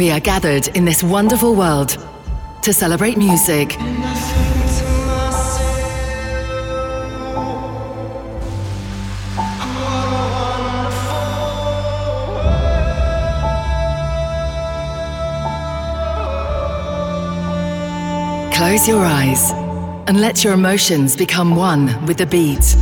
We are gathered in this wonderful world to celebrate music. Close your eyes and let your emotions become one with the beat.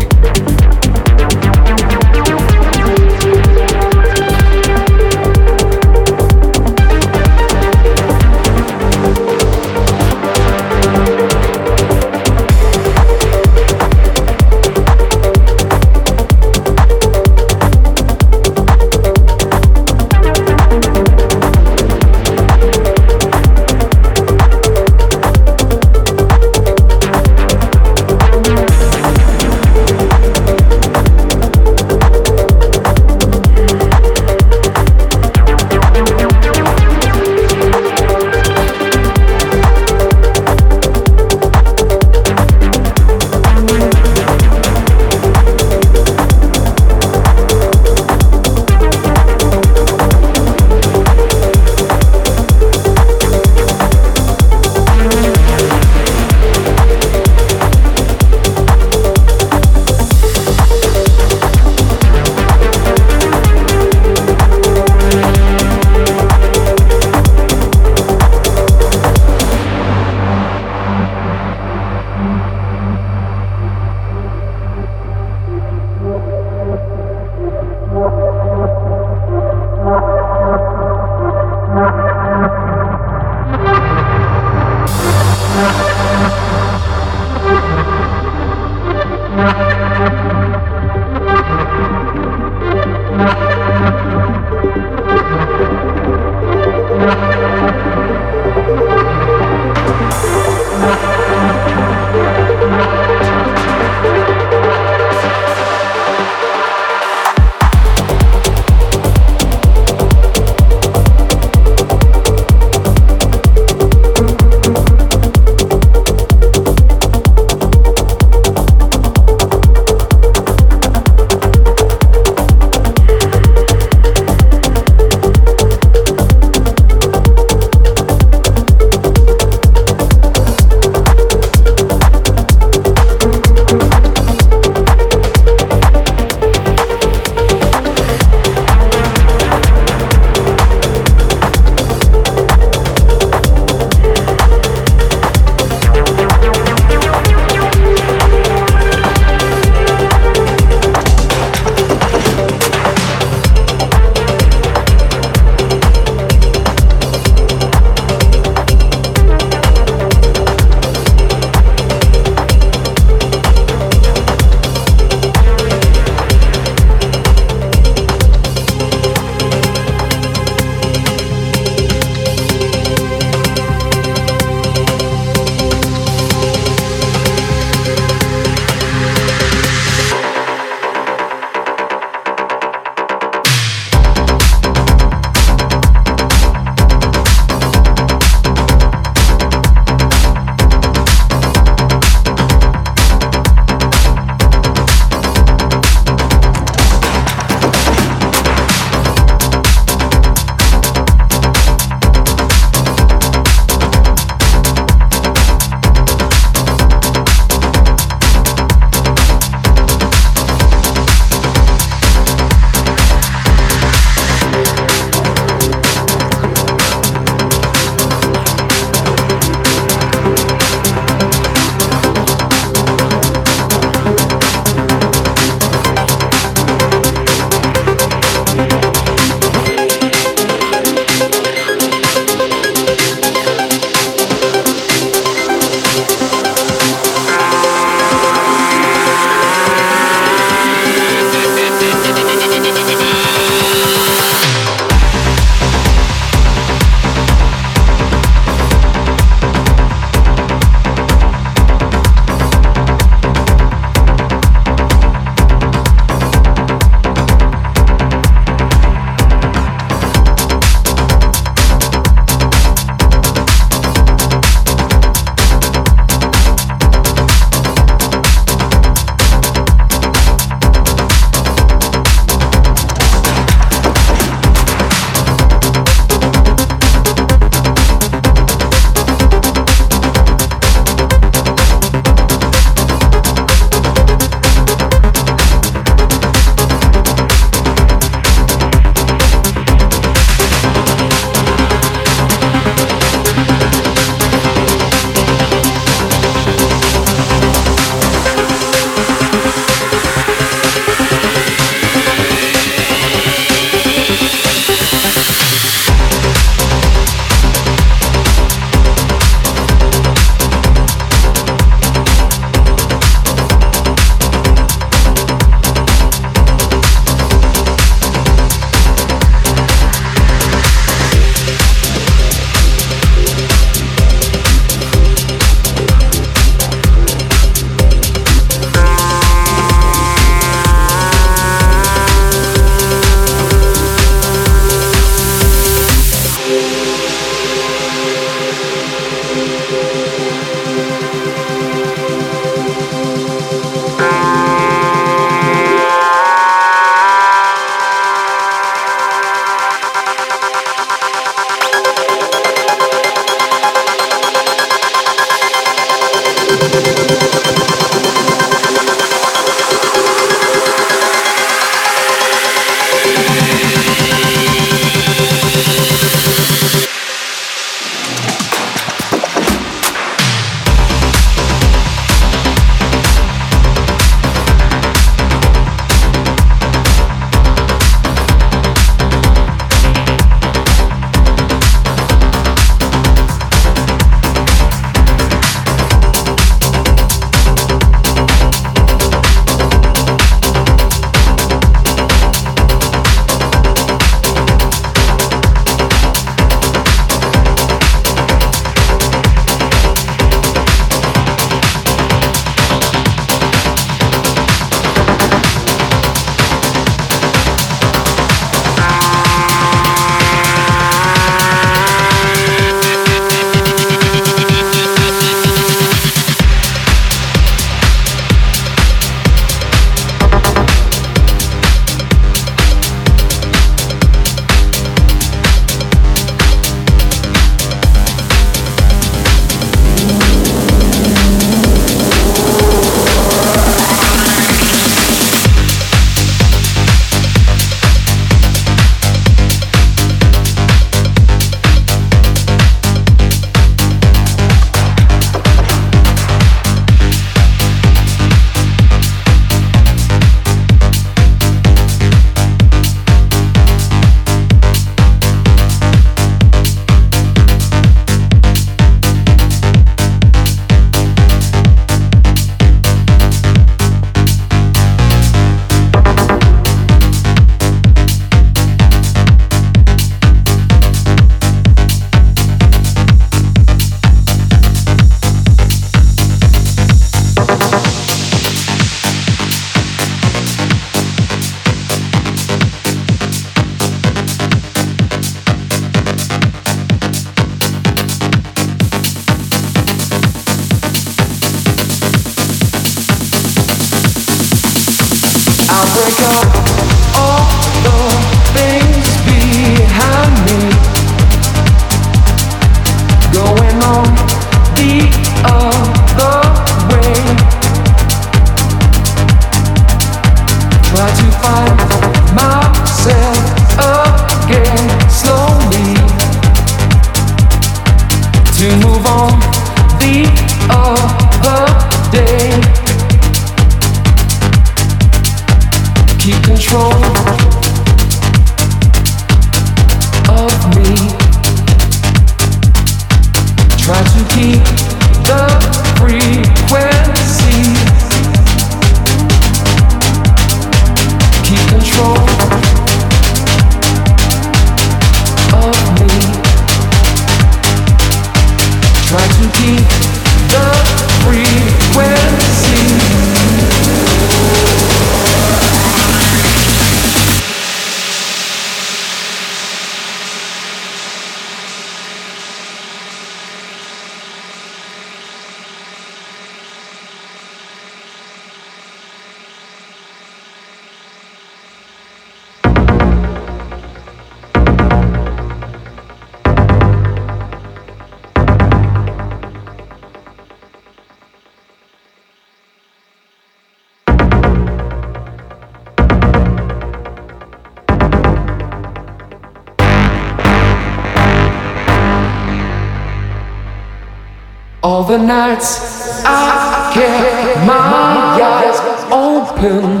The nights I kept my eyes open.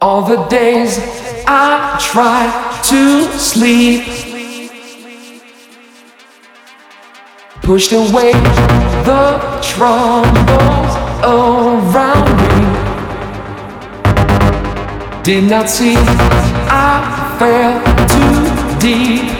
All the days I tried to sleep. Pushed away the troubles around me. Did not see I fell too deep.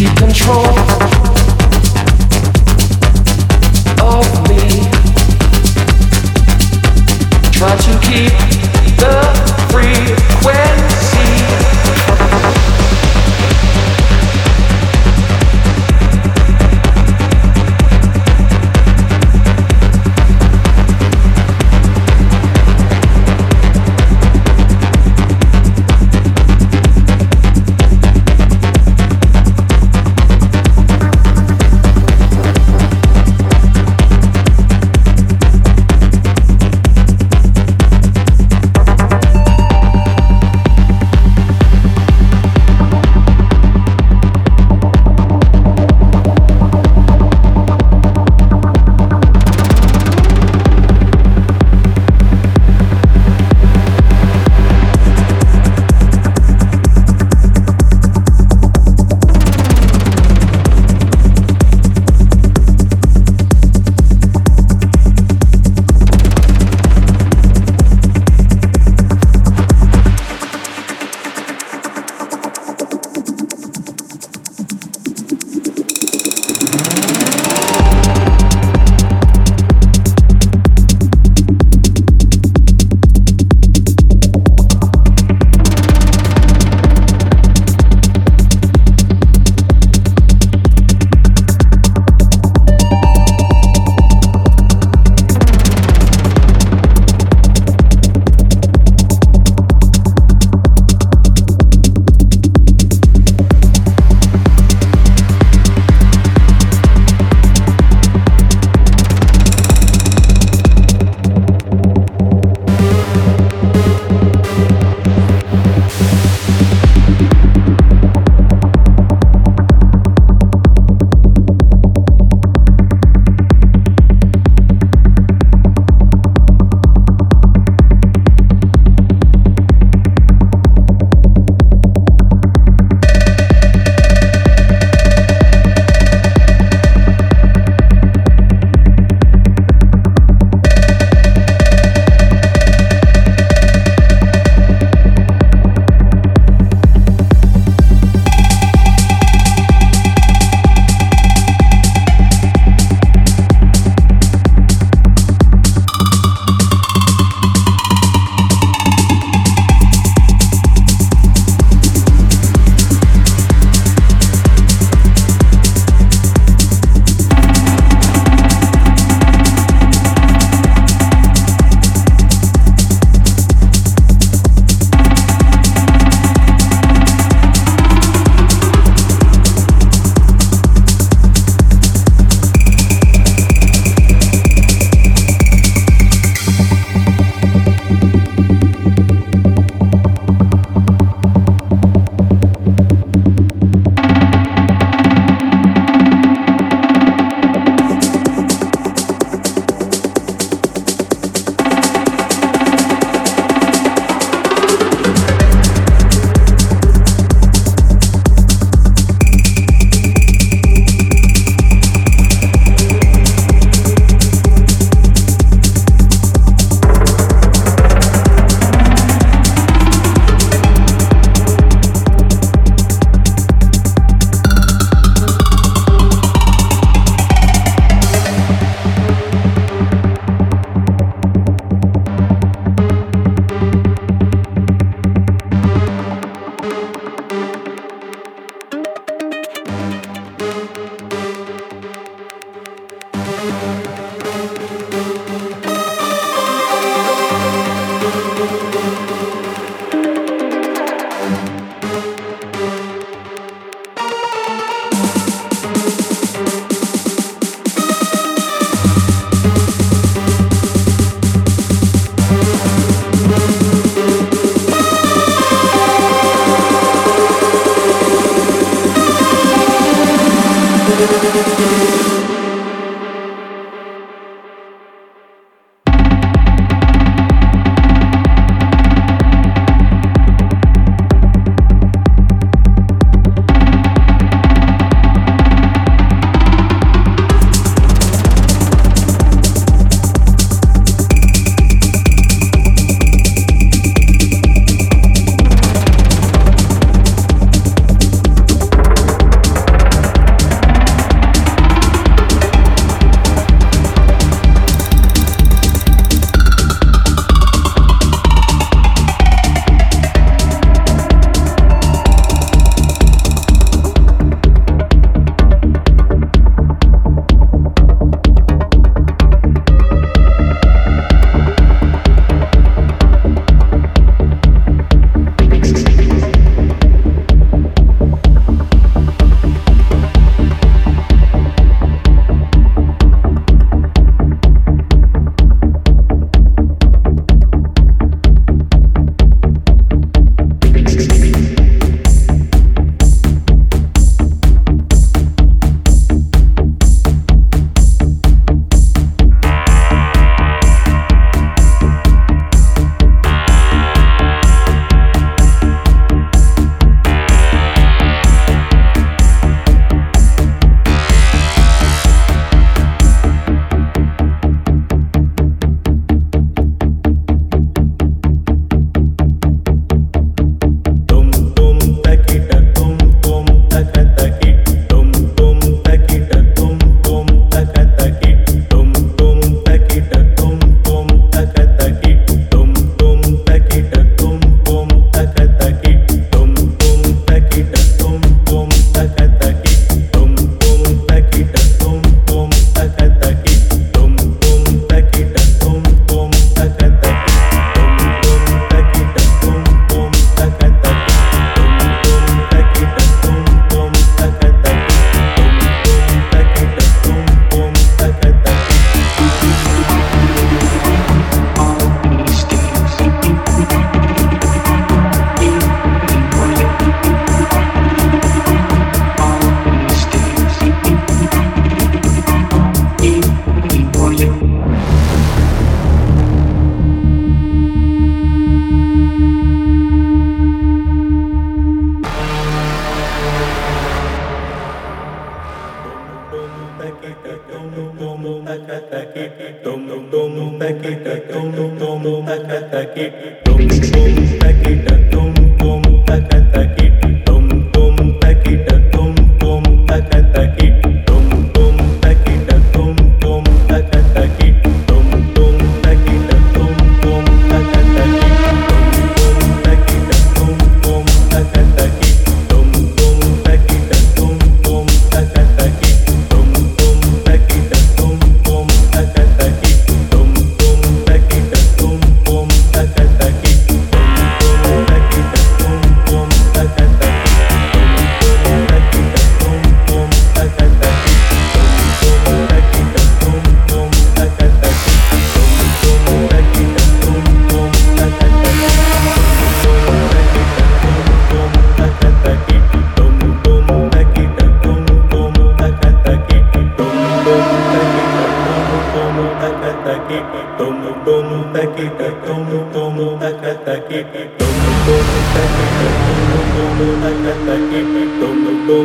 Keep control.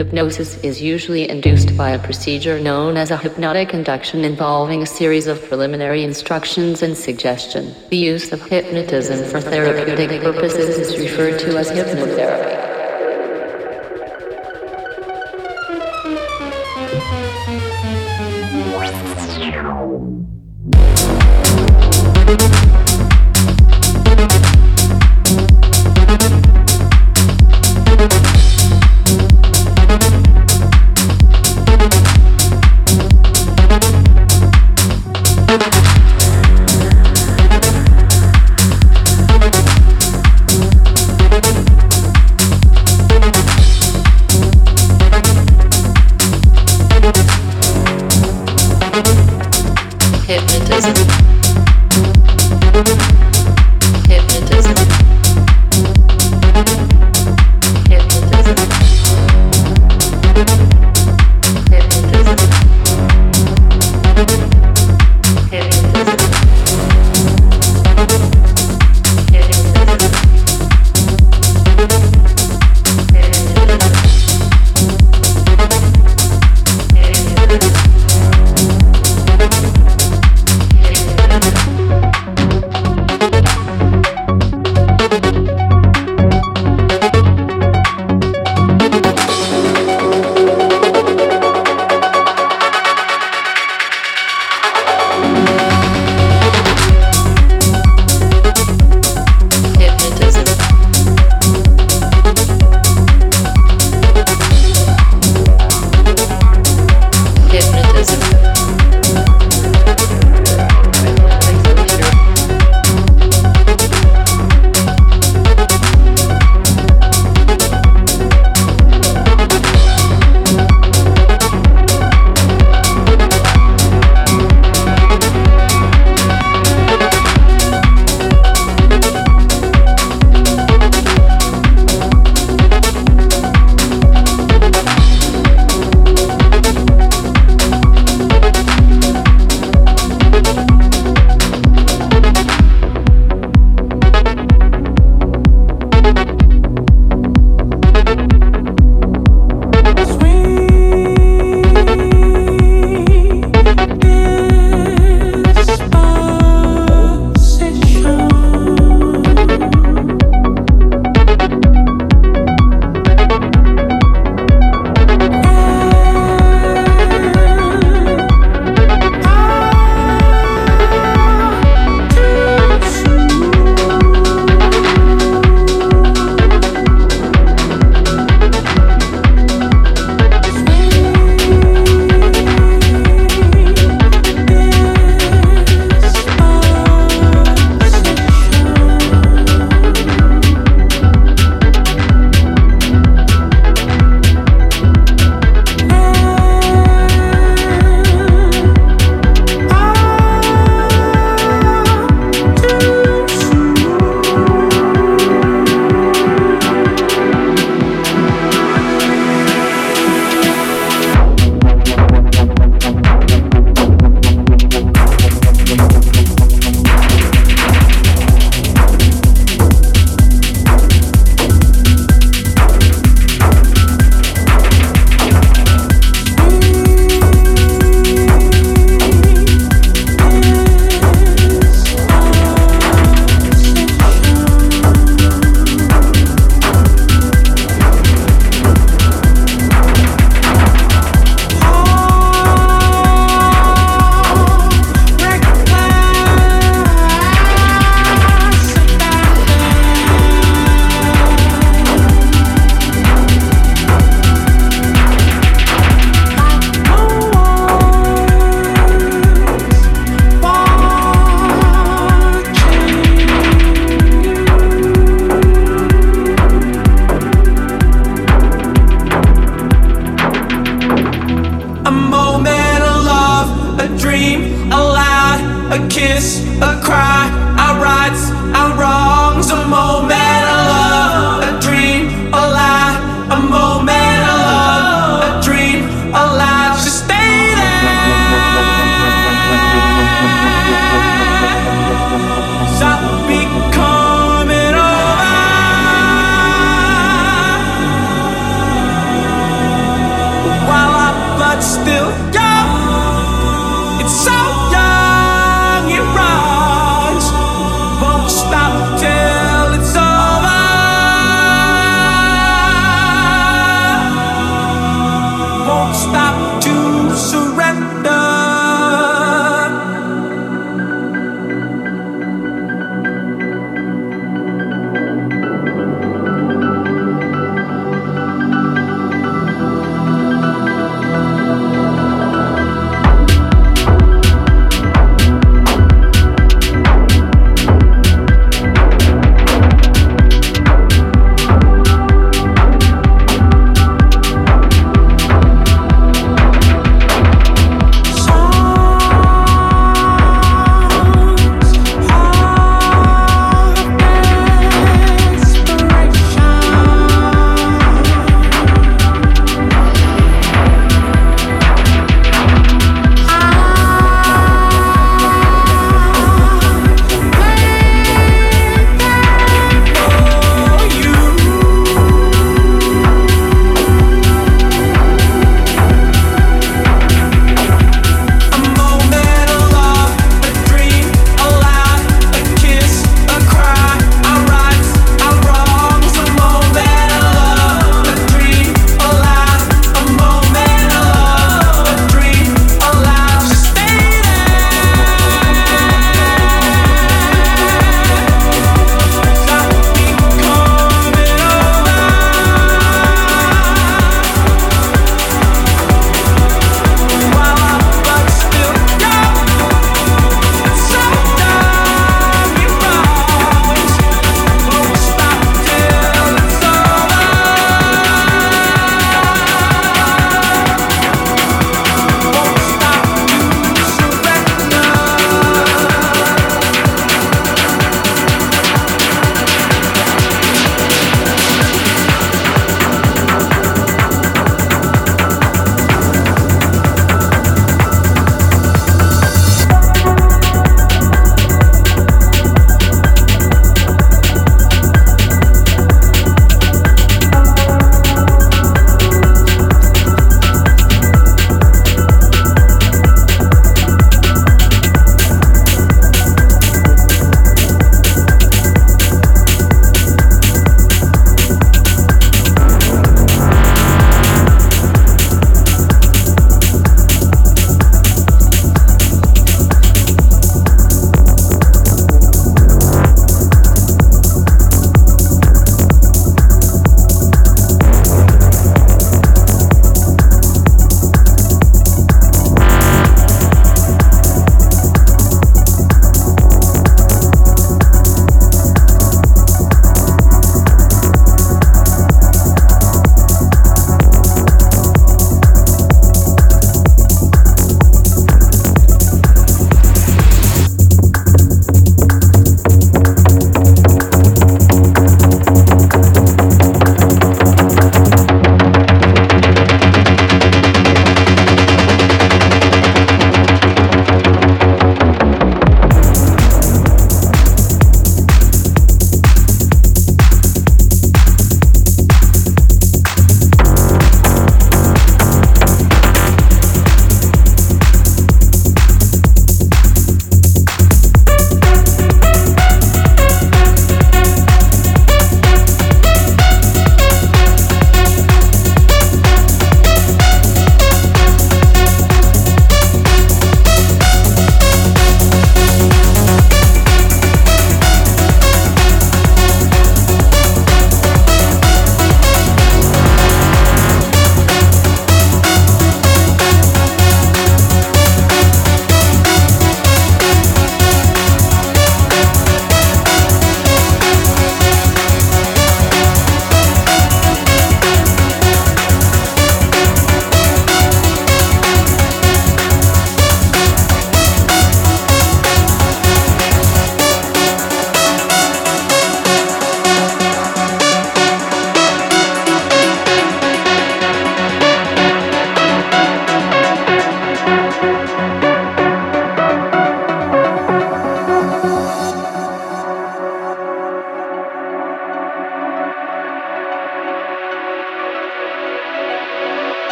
Hypnosis is usually induced by a procedure known as a hypnotic induction involving a series of preliminary instructions and suggestion. The use of hypnotism for therapeutic purposes is referred to as hypnotherapy.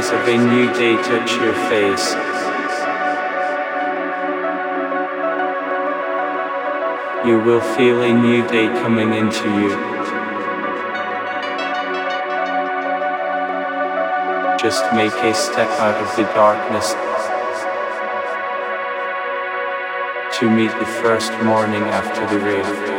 Rays of a new day touch your face. You will feel a new day coming into you. Just make a step out of the darkness to meet the first morning after the rain.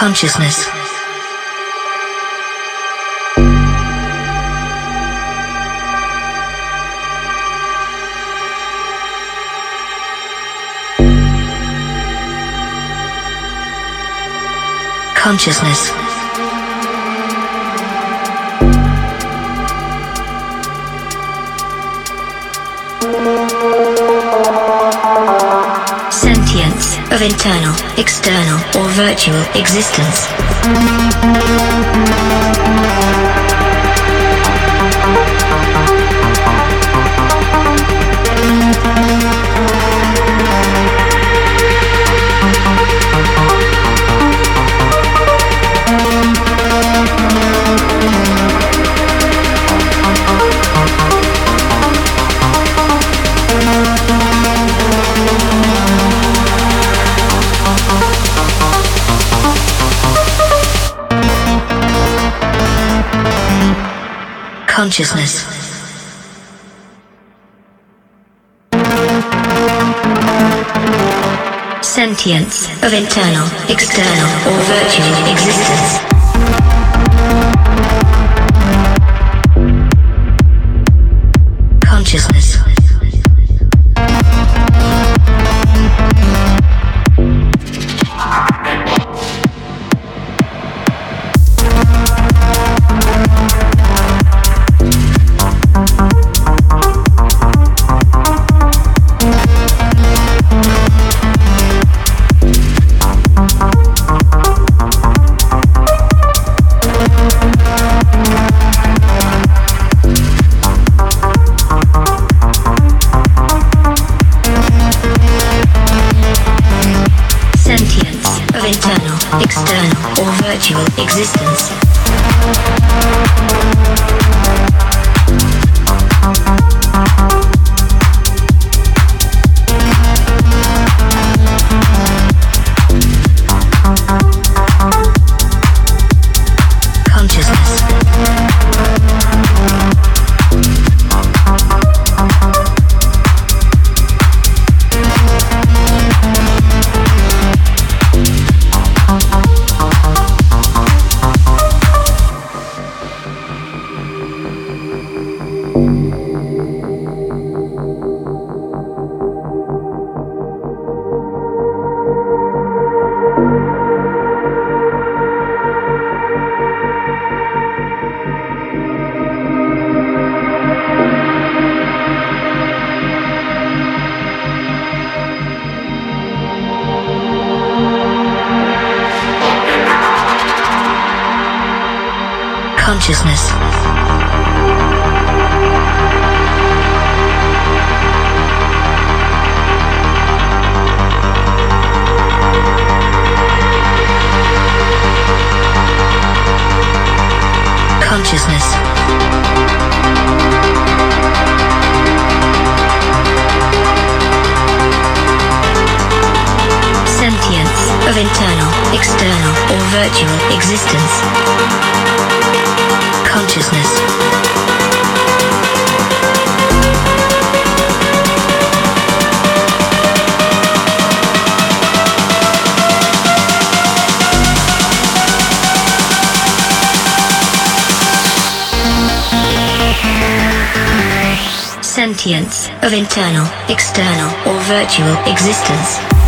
Consciousness. Consciousness. Of internal, external, or virtual existence. Consciousness. Sentience of internal, external, or virtual existence. Consciousness. Consciousness. Sentience of internal, external, or virtual existence. Consciousness. Sentience of internal, external, or virtual existence.